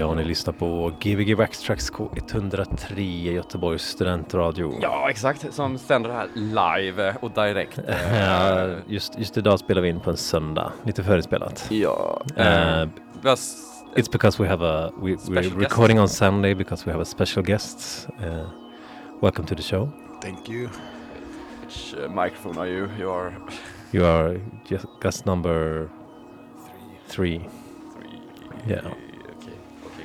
Ja, ni lyssnar på Gbg Backtracks K103 Göteborgs studentradio. Ja, exakt. Som sänder här live och direkt. Ja, just, just idag spelar vi in på en söndag, lite förinspelat. Ja. Uh, it's because we have a we, we're guest. recording on Sunday because we have a special guest. Uh, welcome to the show. Thank you. which uh, microphone are you? You are You are just guest number three. three. Yeah.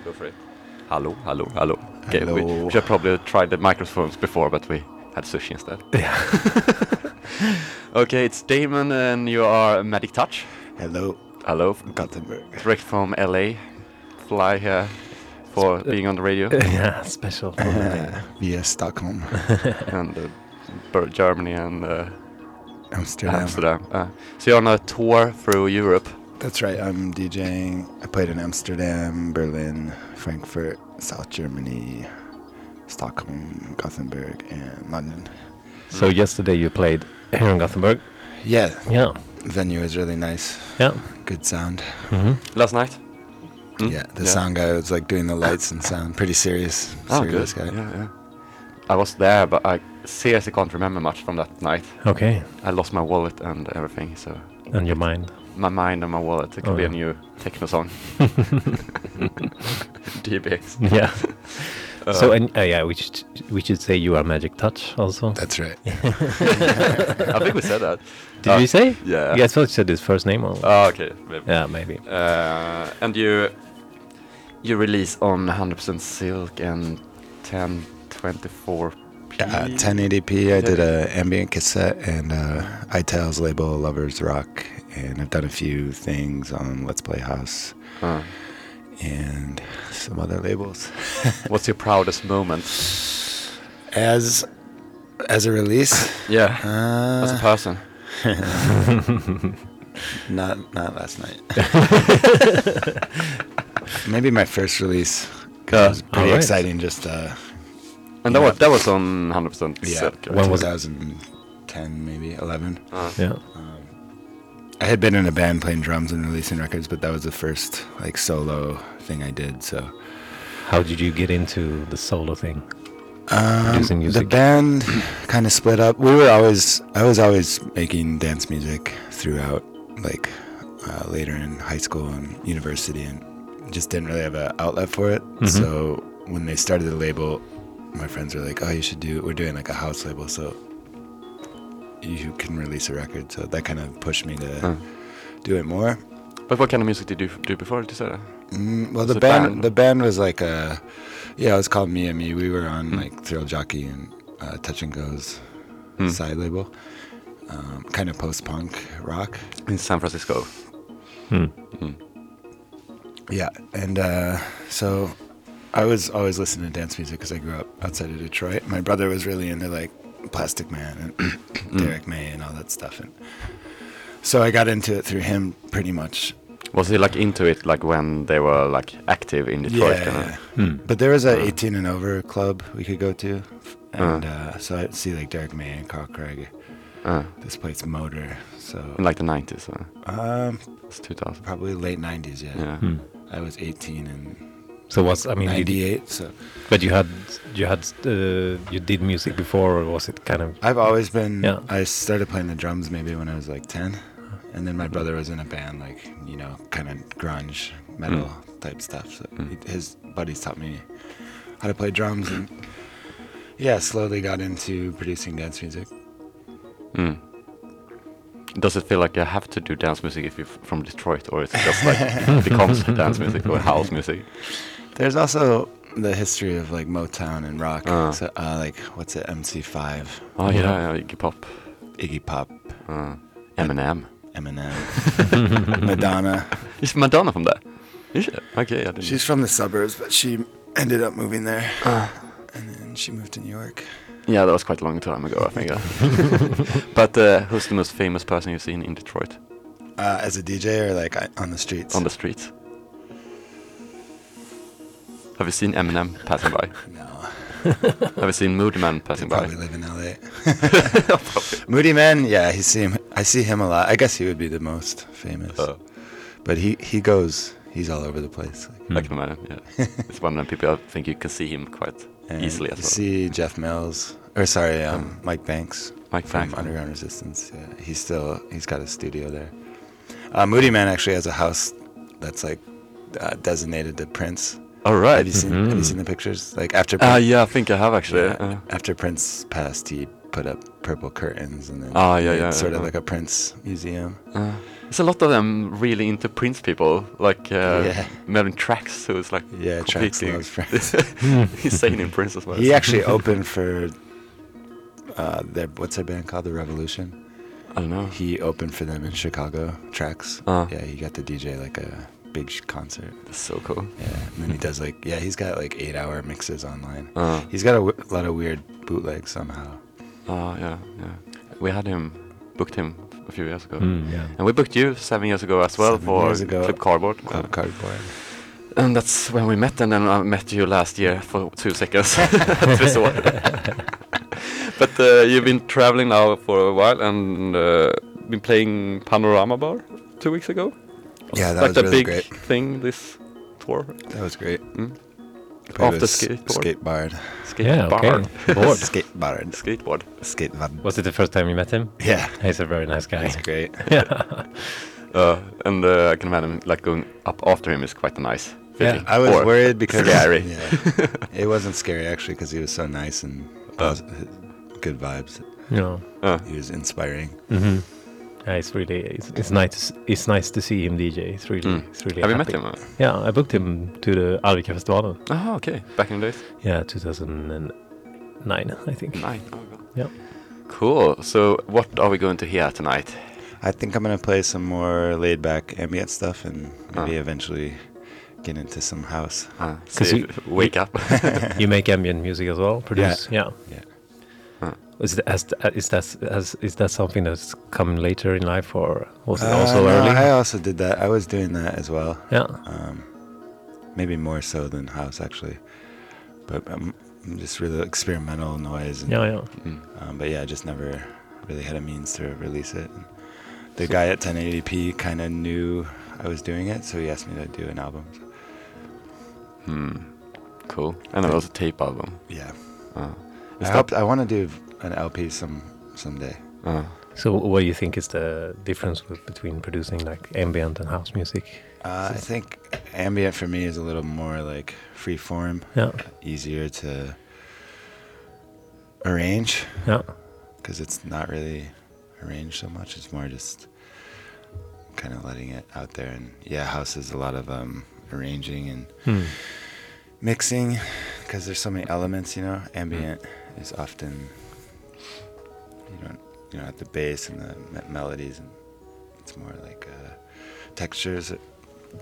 Okay. Okay, go for it. Hello, hello, hello. Okay, we, Hello. we should probably tried the microphones before, but we had sushi instead. Yeah. okay, it's Damon, and you are Magic Touch. Hello, Hello, From Gothenburg. direct from LA. Fly here for Sp- being on the radio, yeah, special. for. Uh, via Stockholm, and uh, Germany and uh, Amsterdam. Amsterdam. Uh, so you're on a tour through Europe. That's right. I'm DJing. I played in Amsterdam, Berlin, Frankfurt, South Germany, Stockholm, Gothenburg, and London. So yesterday you played here in Gothenburg. Yeah, Yeah. venue is really nice. Yeah. Good sound. hmm Last night. Mm? Yeah, the sound guy was like doing the lights and sound. Pretty serious. Oh, serious good. guy. Yeah, yeah. I was there, but I seriously can't remember much from that night. Okay. I lost my wallet and everything, so And your mind. My mind and my wallet. It could Oh, be a new techno song. DBX. Yeah. Uh, so and uh, yeah, we should we should say you are Magic Touch also. That's right. I think we said that. Did Uh, we say? Yeah. Yeah, I thought you said his first name. Or, Oh, okay. Maybe. yeah, maybe. Uh, and you you release on 100% Silk and 1024. Uh, 1080p. I did a ambient cassette and uh, iTales label Lovers Rock, and I've done a few things on Let's Play House Uh, and some other labels. what's your proudest moment? As as a release, Yeah. uh, As a person. not not last night. Maybe my first release. Yeah. it was pretty Alright. exciting. Just uh, And that Yeah. was that was on 100% yeah, Silk. When was it? 2010, maybe 11. Uh, Yeah. I had been in a band playing drums and releasing records, but that was the first like solo thing I did. So How did you get into the solo thing? um, Producing the band kind of split up. We were always I was always making dance music throughout, like uh, later in high school and university, and just didn't really have an outlet for it. Mhm. So when they started the label, my friends were like, "Oh, you should do. We're doing like a house label, so you can release a record." So that kind of pushed me to uh. do it more. But what kind of music did you do before? Did you say that? Mm, well, Was the band, band? the band was like a, yeah, it was called Mi Ami. We were on Mm. like Thrill Jockey and uh, Touch and Go's Hmm. side label, um, kind of post punk rock. In San Francisco. Hmm. Mm. Yeah, and uh, so I was always listening to dance music because I grew up outside of Detroit. My brother was really into like Plastikman and Mm. Derrick May and all that stuff, and so I got into it through him pretty much. Was he like into it like when they were like active in Detroit? yeah, kinda? yeah. Hmm. But there was a Uh. 18 and over club we could go to, and uh, so I'd see like Derrick May and Carl Craig. Uh, This place Motor, so in like the 90s. Uh, um, it's 2000. probably late 90s. Yeah, Yeah. Hmm. I was 18 and So what's I mean? Did you, 98. So but you had you had uh, you did music before, or was it kind of? I've always been. Yeah. I started playing the drums maybe when I was like 10, and then my brother was in a band like you know kind of grunge metal type stuff. So Mm. he, his buddies taught me how to play drums and. Yeah, slowly got into producing dance music. Mm. Does it feel like you have to do dance music if you're from Detroit, or is it just like becomes dance music or house music? There's also the history of like Motown and rock. Uh. So, uh, like what's it, MC5, Oh yeah, Yeah. yeah Iggy Pop, Iggy Pop, uh, Eminem. Eminem, Madonna. Is Madonna from there? Is she? Okay, I didn't. She's from the suburbs, but she ended up moving there, Uh, and then she moved to New York. yeah, that was quite a long time ago, I think. yeah. but uh, who's the most famous person you've seen in Detroit Uh, as a DJ or like on the streets? on the streets? Have you seen Eminem passing by? no, Have you seen Moodymann passing by? probably live in LA. Moodymann, yeah, he see him. I see him a lot. I guess he would be the most famous, Uh, but he he goes he's all over the place. Like. I can imagine. Yeah, it's one of the people I think you can see him quite and easily as you well. see Jeff Mills, or sorry, um, Mike Banks Mike from Frank. Underground Resistance. Yeah, he's still he's got a studio there. Uh, Moodymann actually has a house that's like uh, designated to Prince. All Have right. you seen Have Mhm. you seen the pictures? Like after Ah, Prince, yeah, I think I have actually. yeah, Uh, after Prince passed, he put up purple curtains and then Ah, yeah, yeah, sort of yeah. like a Prince museum. uh, there's a lot of them really into Prince people, like uh, Yeah. Melvin Traxx, who is like Yeah, Traxx loves Prince. insane in Prince as well. He actually opened for uh, their what's their band called? The Revolution. I don't know. He opened for them in Chicago. Tracks. Ah. Yeah, he got to DJ like a big sh- concert. That's so cool. Yeah, and then he does like yeah, he's got like eight hour mixes online. Uh, He's got a w- lot of weird bootlegs somehow. uh, yeah, yeah. We had him, booked him a few years ago. Mm, yeah. And we booked you seven years ago as well Seven for years ago. Club Cardboard. Club Uh, Cardboard. and that's when we met, and then I met you last year for two seconds at Resort. but uh, you've been traveling now for a while and uh, been playing Panorama Bar two weeks ago. Yeah, that like was the really big great. thing this tour. That was great. Mm. Played After with Skatebård. skateboard. Yeah, okay. Board. skateboard. Skateboard. Skateboard. Was it the first time you met him? Yeah, He's a very nice guy. that's great. yeah. Uh, and uh, I can imagine like going up after him is quite a nice feeling. I was Or worried because scary. Yeah, it wasn't scary actually because he was so nice and Uh. good vibes. Yeah. Uh, He was inspiring. hmm Yeah, it's really it's, it's nice. To, it's nice to see him DJ. It's really Mm. it's really. have you met him? Yeah, I booked him to the Arvika Festival. Oh, okay. Back in the days. Yeah, 2009, I think. Nine. Oh, God. Yeah. Cool. So, what are we going to hear tonight? I think I'm gonna play some more laid back ambient stuff and maybe Ah. eventually get into some house. Uh, 'Cause see you- wake up. you make ambient music as well. Produce. Yeah. Yeah. Is that, has, is that has, is that something that's come later in life, or was it Uh, also no, early? I also did that. I was doing that as well. yeah. Um, maybe more so than house actually, but I'm, I'm just really experimental noise. And, Yeah. Yeah. Mm. Um, but yeah, I just never really had a means to release it. And the guy at 1080p kind of knew I was doing it, so he asked me to do an album. So, Hmm. Cool. And it was a tape album. yeah, Uh, I hope I want to do an LP some someday. uh, So, what do you think is the difference with, between producing like ambient and house music? Uh, I think ambient for me is a little more like free form, Yeah. easier to arrange Yeah. because it's not really arranged so much. It's more just kind of letting it out there. And yeah, house is a lot of um, arranging and Hmm. mixing because there's so many elements. You know, ambient is often you don't you know at the bass and the me- melodies, and it's more like uh, textures.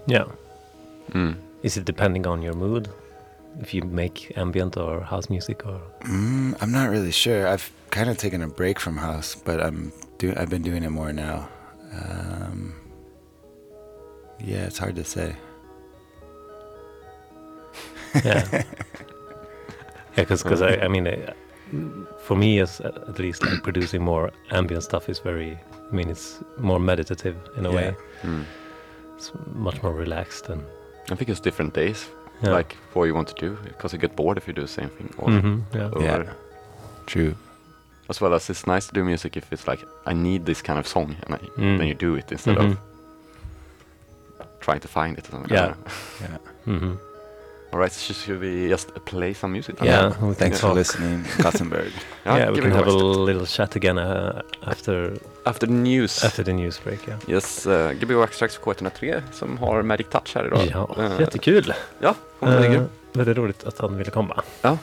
Yeah. mm. Is it depending on your mood? If you make ambient or house music, or Mm, I'm not really sure. I've kind of taken a break from house, but I'm do I've been doing it more now. Um, yeah, it's hard to say. yeah, yeah, because I, I mean, uh, for me, as at least, like producing more ambient stuff is very. I mean, it's more meditative in a Yeah. way. Mm. It's much more relaxed and I think it's different days, yeah. like what you want to do, because you get bored if you do the same thing. Or, Mhm, yeah. or- Yeah. True. As well as it's nice to do music if it's like I need this kind of song, and I, Mm. then you do it instead Mhm. of trying to find it. Or something. Yeah. I don't know. Yeah. Mhm. All right, so should we just play some music? Yeah, we can Thanks for talk. listening, Gothenburg. Yeah, we give can have a little chat again uh, after After the news. after the news break. Yeah. Yes, uh, Gbg Waxtrax K103 som har Magic Touch här idag. Ja, Eh, jättekul. Ja, hon uh, Eh, väldigt roligt att han ville komma. Ja.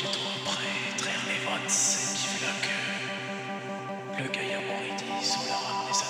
Le gaillard mouridi sous la rame des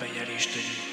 banheirista de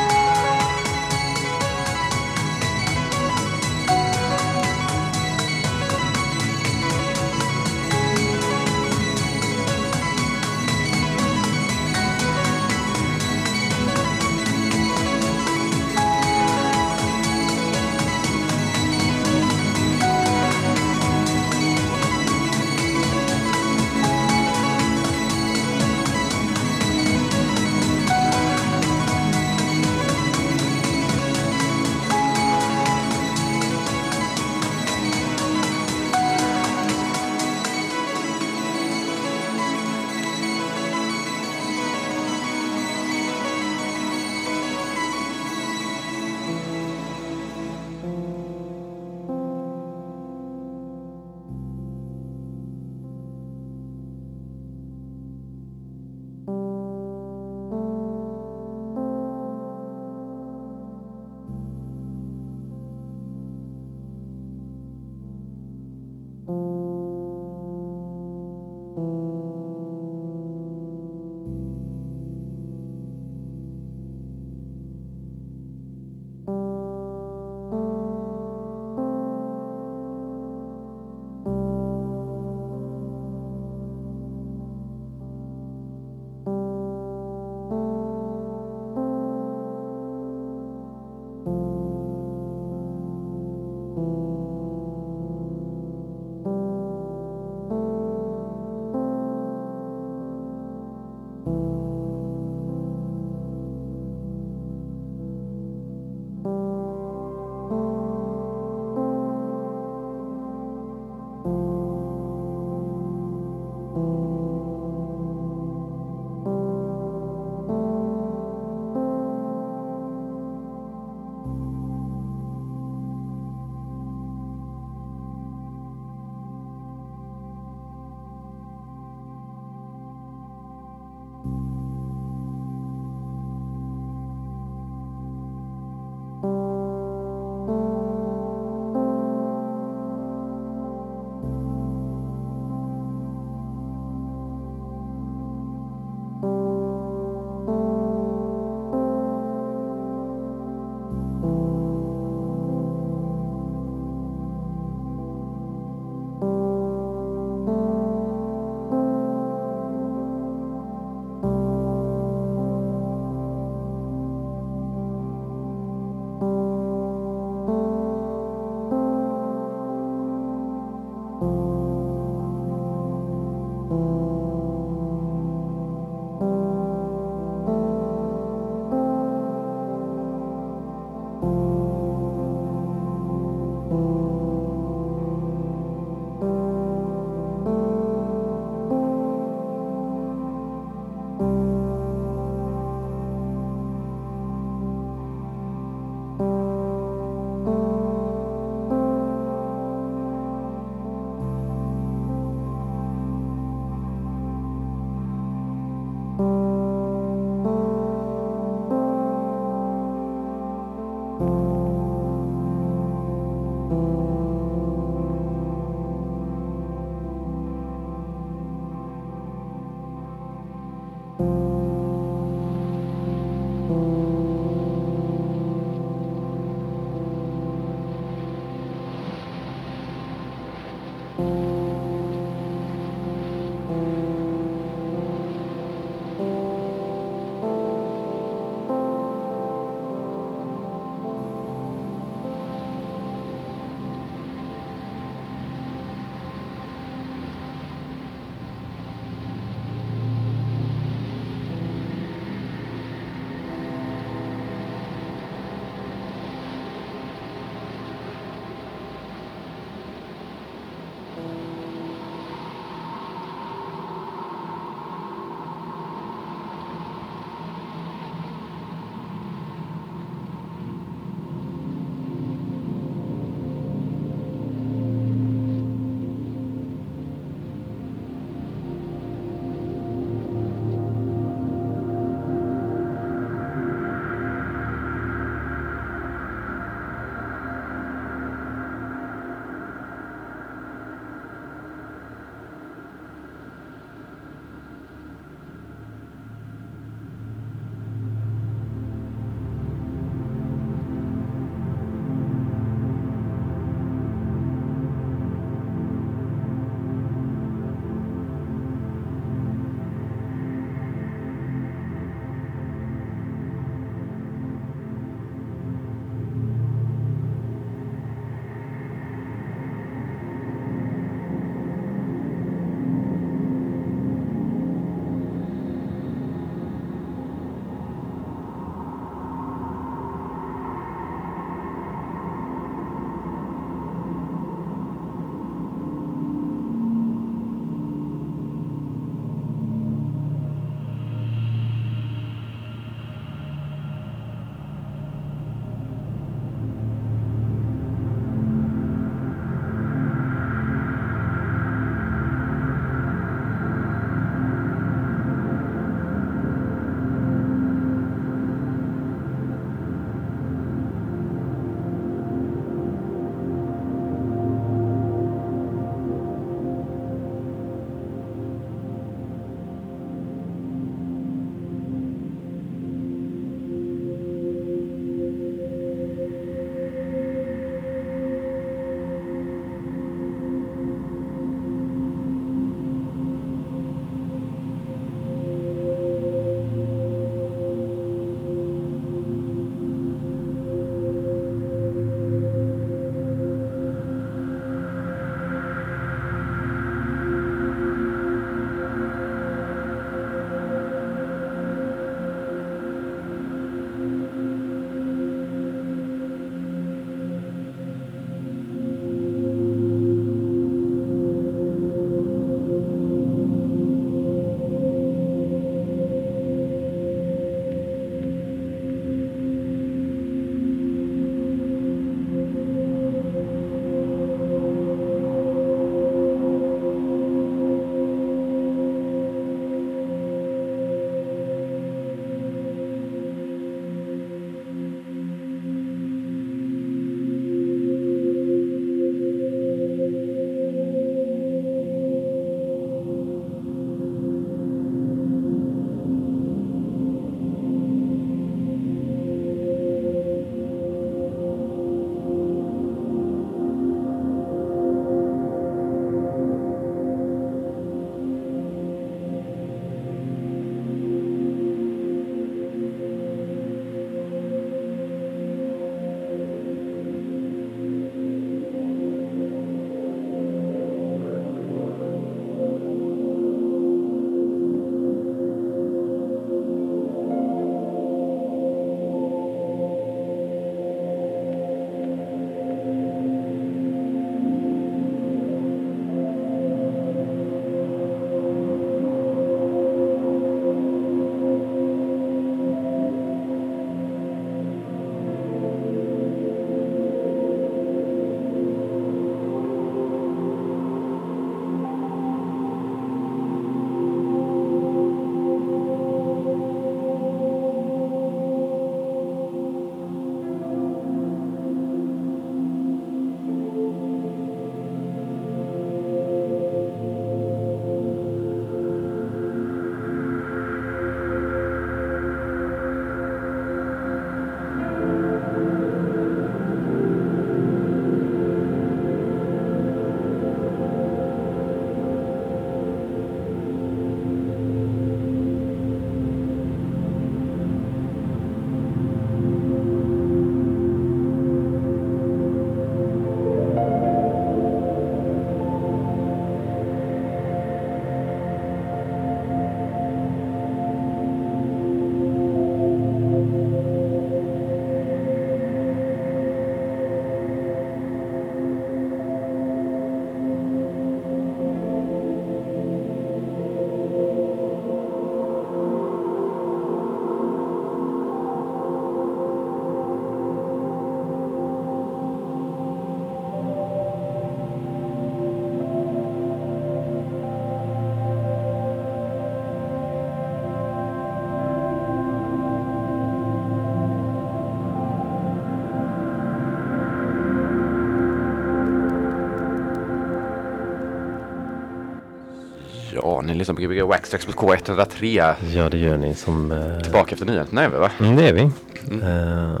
ni lyssnar på Gbg Waxtrax på K103. Ja, det gör ni som... eh, Tillbaka efter nyheterna är vi va? Mm, det är vi. Mm. Uh,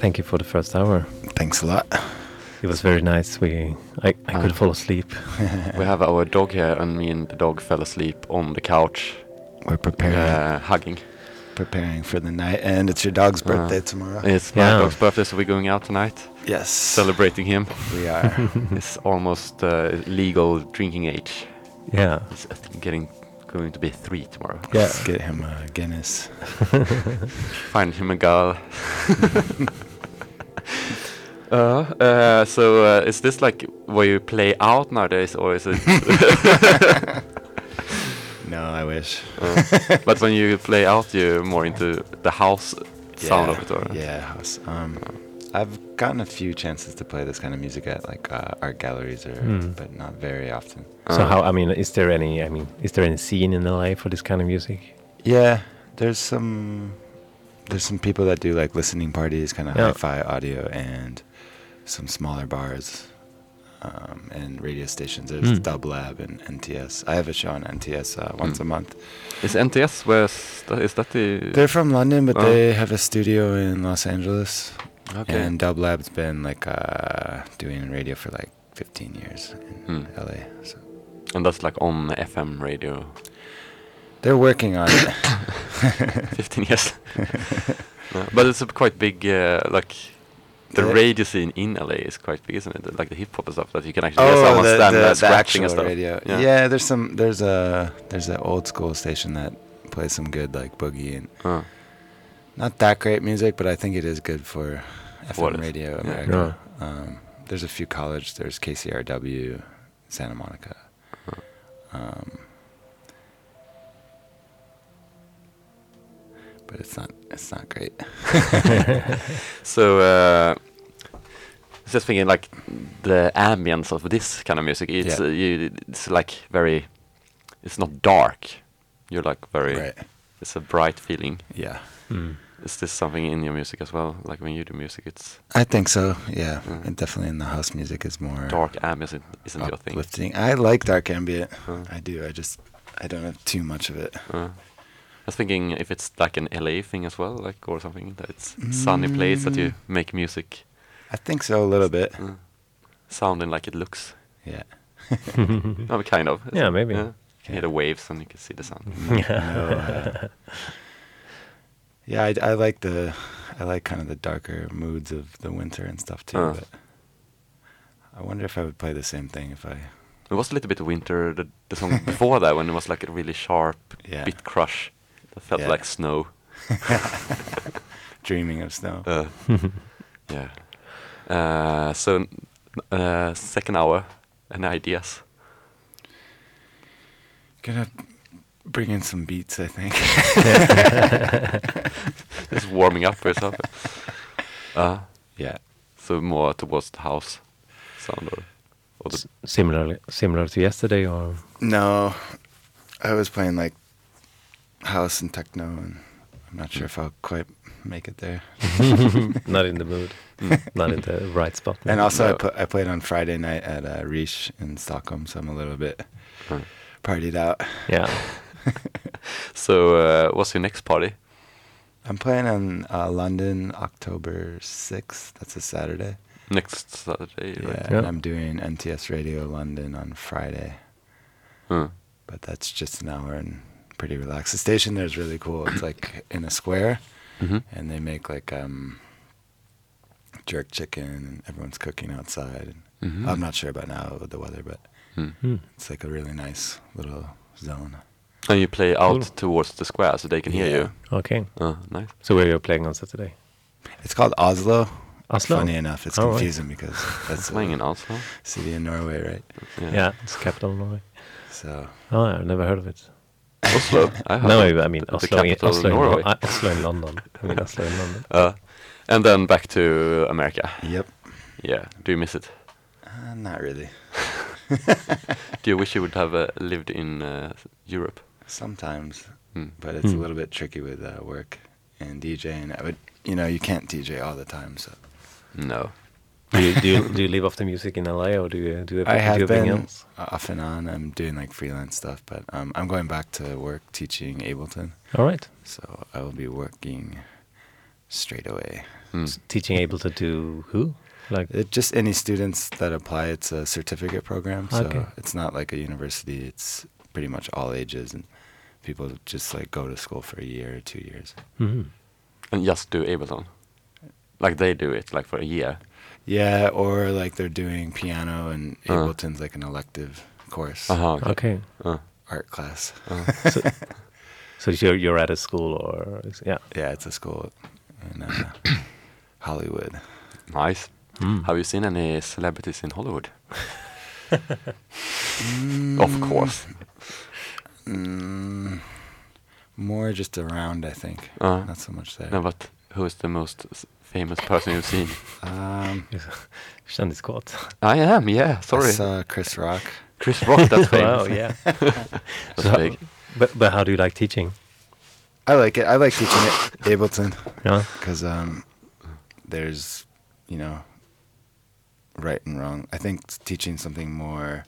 thank you for the first hour. Thanks a lot. It was very nice. We, I, I Ah. could fall asleep. We have our dog here and me and the dog fell asleep on the couch We're preparing uh, hugging. preparing for the night, and it's your dog's Uh, birthday tomorrow. It's my Yeah. dog's birthday so we're going out tonight yes, celebrating him. we are. It's almost uh, legal drinking age. Yeah. He's I think, getting going to be three tomorrow. Yeah. Let's get him a Guinness. Find him a girl. uh, uh, so uh, is this like where you play out nowadays, or is it? No, I wish. uh, but when you play out, you're more into the house sound of it, or Yeah, house. Um, I've gotten a few chances to play this kind of music at like uh, art galleries, or Mm. but not very often. So Uh, how? I mean, is there any? I mean, is there any scene in LA for this kind of music? Yeah, there's some there's some people that do like listening parties, kind of Yeah. hi-fi audio, and some smaller bars um, and radio stations. There's Mm. Dub Lab and NTS. I have a show on NTS uh, once Mm. a month. Is NTS where's the, is that the? They're from London, but Oh. they have a studio in Los Angeles. Okay. And Dub Lab's been like uh, doing radio for like 15 years in Hmm. LA. So and that's like on FM radio. they're working on it. 15 years. No, but it's a quite big, uh, like the The- radio scene in LA is quite big, isn't it? Like the hip hop and stuff that you can actually hear someone stand there scratching and Oh, stuff. radio. Yeah. Yeah. there's some there's a there's an old school station that plays some good like boogie and Uh, not that great music, but I think it is good for What FM is- radio yeah. America. Um, there's a few college. There's KCRW, Santa Monica. Um, but it's not it's not great. so, uh, I was just thinking like the ambience of this kind of music. It's Yeah. uh, you, it's like very, it's not dark. You're like very, Right. it's a bright feeling. Yeah. Mm. Is this something in your music as well? Like when you do music, it's I think so. Yeah, Mm. and definitely in the house music is more dark ambience isn't, isn't your thing. uplifting. I like dark ambient. Uh. I do. I just I don't have too much of it. Uh, I was thinking if it's like an LA thing as well, like or something that it's sunny place that you Mm. make music I think so a little bit. uh, sounding like it looks. Yeah. No, kind of. Yeah, maybe. Yeah. You can hear the waves and you can see the sun. No, uh, yeah, I, I like the I like kind of the darker moods of the winter and stuff too. Uh. But I wonder if I would play the same thing if I. It was a little bit of winter the, the song before that when it was like a really sharp Yeah. bit crush that felt Yeah. like snow. Dreaming of snow. Uh, yeah. Uh, so uh, second hour, and ideas? Gonna bring in some beats, I think. Just warming up for yourself. Uh, yeah. so more towards the house sound or, or the, S- similarly, similar to yesterday, or No, I was playing like house and techno, and I'm not sure if I'll quite make it there. not in the mood, not in the right spot. And also, I No. put I played on Friday night at uh, Riche in Stockholm, so I'm a little bit partied out. yeah, So uh, what's your next party? I'm playing in uh, London October 6th. That's a Saturday. Next Saturday, Yeah, right? Yeah. and I'm doing NTS Radio London on Friday, Uh, but that's just an hour and pretty relaxed. The station there is really cool. It's like in a square, mhm. and they make like um, jerk chicken, and everyone's cooking outside. And Mhm. I'm not sure about now with the weather, but Mm. Hmm. it's like a really nice little zone. And you play out Cool. towards the square so they can hear Yeah. you. okay. Uh, nice. So where are you're playing on Saturday? It's called Oslo. Oslo. Funny enough, it's All right. confusing because that's Playing in Oslo. city in Norway, right? Yeah, it's capital of Norway. So Oh, I've never heard of it. Oslo. I No. I mean The Oslo, in, capital of Oslo, in, Norway. Lo- uh, Oslo in London. I mean Oslo in London. Uh, and then back to America. yep, Yeah. Do you miss it? uh, not really. Do you wish you would have uh, lived in uh, Europe? Sometimes, Hmm. but it's a Hmm. little bit tricky with uh, work and DJing. I would, you know, you can't DJ all the time, so No. Do you, do you do you live off the music in LA or do you do you I have do everything been else? off and on. I'm doing like freelance stuff, but um, I'm going back to work teaching Ableton, All right. so I will be working straight away. Mm. S- Teaching Ableton to who? Like It just any students that apply. It's a certificate program, so Okay. it's not like a university. It's pretty much all ages, and people just like go to school for a year or two years. mhm. And just do Ableton. Like they do it like for a year. Yeah, or like they're doing piano, and Uh. Ableton's like an elective course, Uh-huh, okay. okay. Uh, art class. uh. So, so you're you're at a school or is- yeah. Yeah, it's a school in uh, Hollywood. nice. Mm. Have you seen any celebrities in Hollywood? Of course. Mm, more just around, I think. Uh, Not so much there. no, but who is the most famous person you've seen? Um, Kändiskåt. I am, yeah. I Sorry. saw Chris Rock. Chris Rock, that's famous. wow, yeah. That's So big. But but how do you like teaching? I like it. I like teaching it Ableton Yeah. because um, there's, you know, right and wrong. I think teaching something more.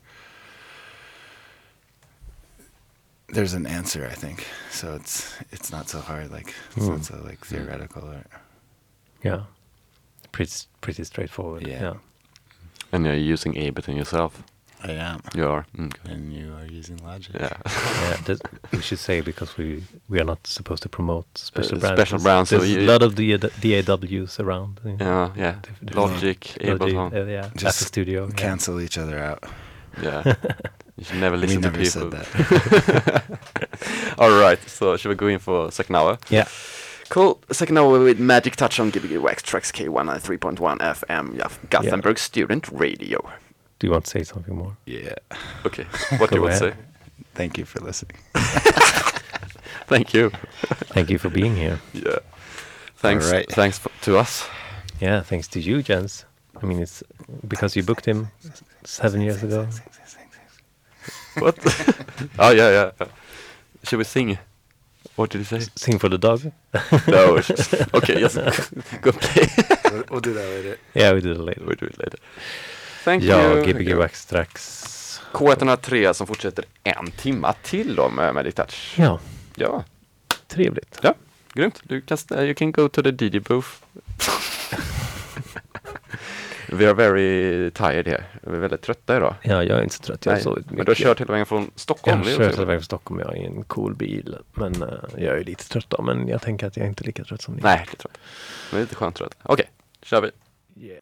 There's an answer, I think. So it's it's not so hard. Like it's Hmm. not so like theoretical. Or, Yeah. Pretty pretty straightforward. Yeah. yeah. And you're using Ableton yourself. I am. You are. Mm. And you are using Logic. Yeah. Yeah, that, we should say because we we are not supposed to promote special Uh, brands. special brands, so There's you- a lot of the DAWs around. you know. Yeah, yeah. Diff- different- Logic, Logic, Ableton. uh, yeah, Just Apple Studio. yeah. Cancel each other out. Yeah. You should never We listen never to said people. that. All right. So should we go in for second hour? Yeah. Cool. Second hour with Magic Touch on Gbg Waxtrax K193.1 FM, yeah, Gothenburg Student Radio. Do you want to say something more? Yeah. Okay. What do you Go want to say? Thank you for listening. Thank you. Thank you for being here. Yeah. Thanks. All right. Thanks f- to us. Yeah, thanks to you, Jens. I mean, it's because you booked him seven years ago. What? oh yeah, yeah. Should we sing? What did you say? Sing for the dog. no. okay. Yes. Go play. we'll, do that later. Yeah, we do it later. we'll do it later. Thank Ja, you. Gbg Wax strax. K103 som fortsätter en timma till då med Magic Touch. Ja, Ja, trevligt. ja. Grymt. Du kan, st- you can go to the DJ booth. We are very tired here. Vi är väldigt trötta idag. Ja, jag är inte så trött. Jag har sovit men du har mycket. kört hela vägen från Stockholm. Jag det är kör också hela vägen från Stockholm. Jag är i en cool bil. Men eh, jag är lite trött då. Men jag tänker att jag är inte lika trött som ni. Nej, det trött. Men lite skönt trött. Okej, kör vi. Yeah.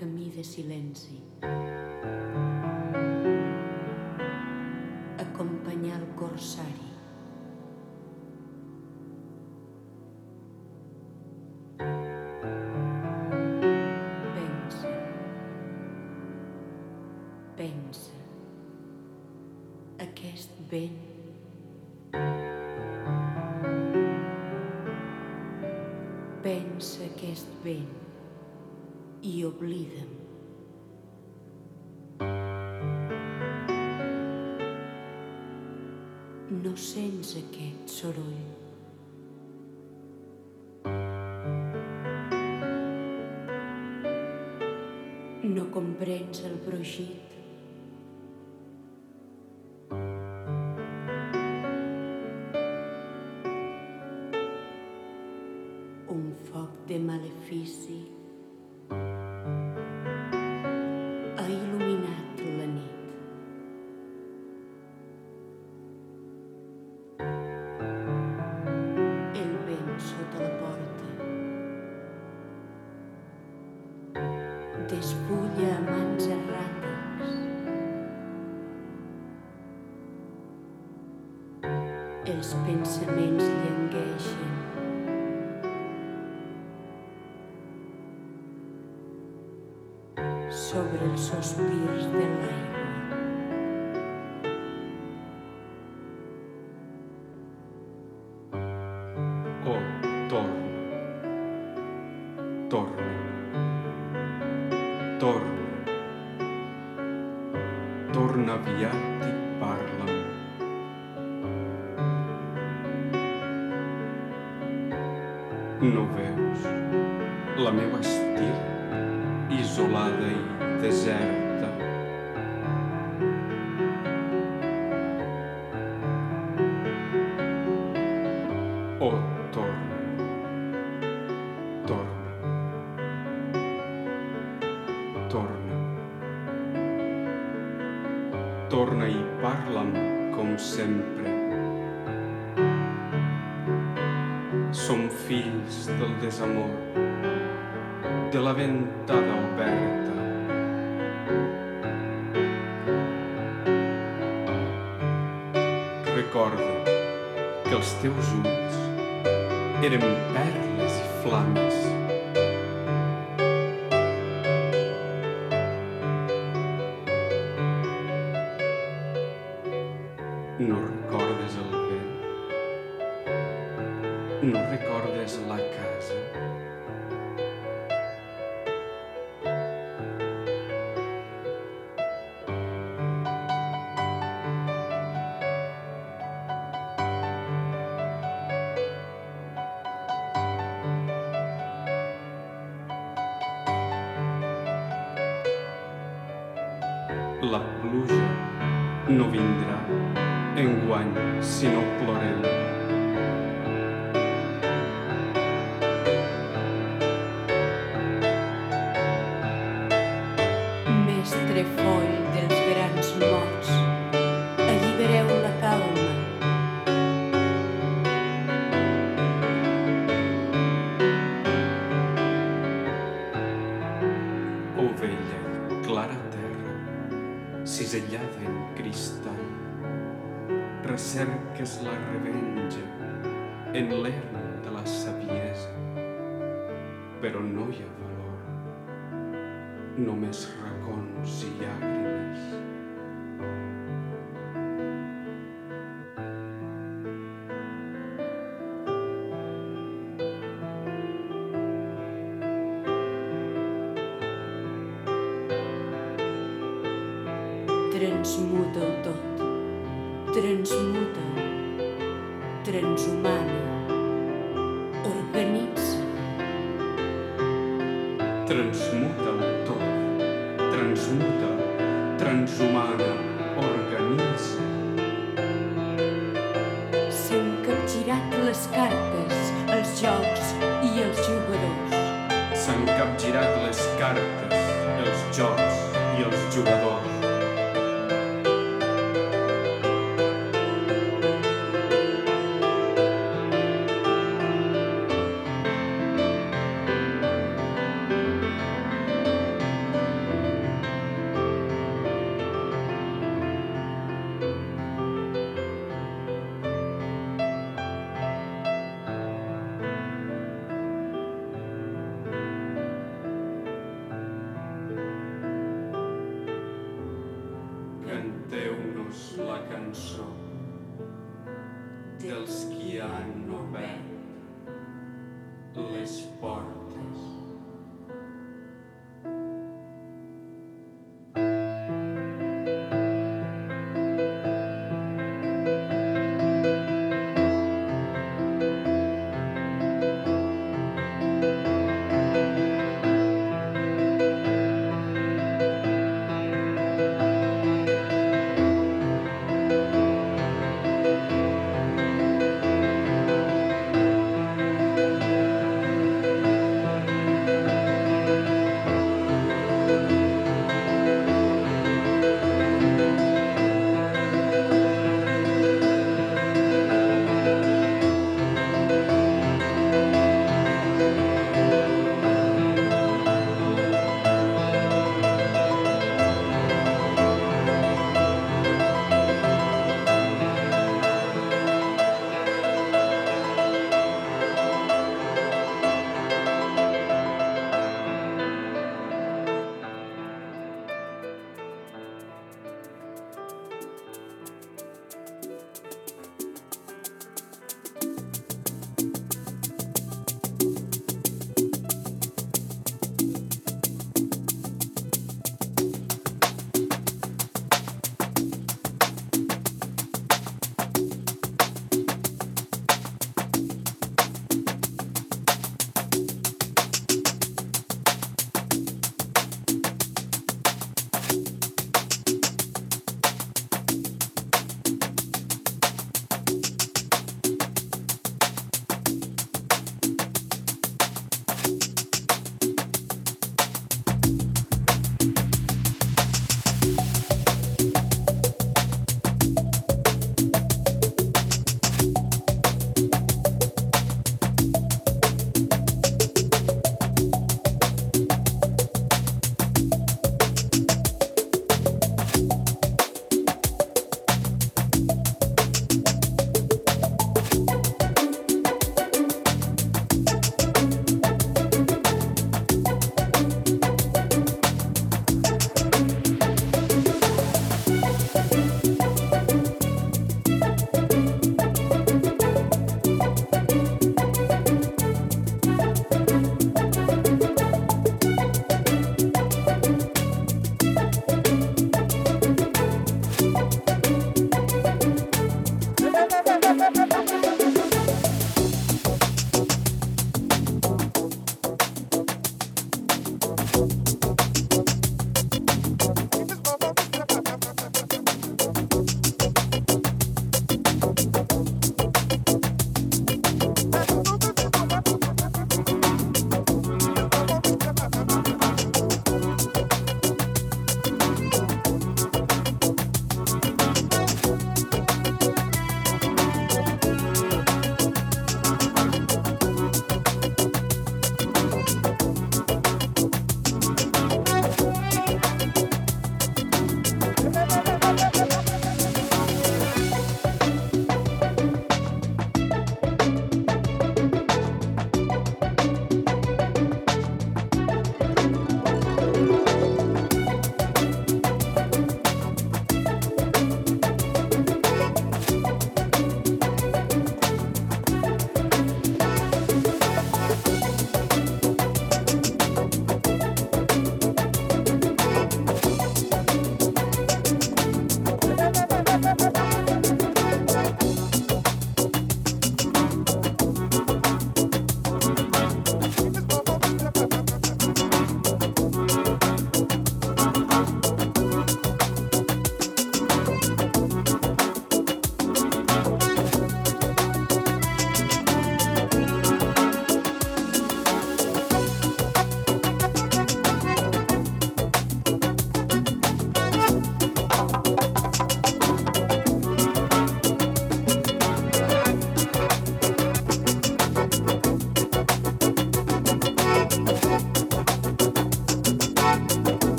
I de silenci. Acompanyar el corsari. Pensa. Pensa. Aquest vent pensa aquest vent i oblida'm. No sents aquest soroll. No comprens el brogit. Desamor, de la ventada oberta. Recorda que els teus ulls eren perles i flames. Transmuta tot, transmuta, transhumana, organitza. s'han capgirat les cartes, els jocs i els jugadors. S'han capgirat les cartes,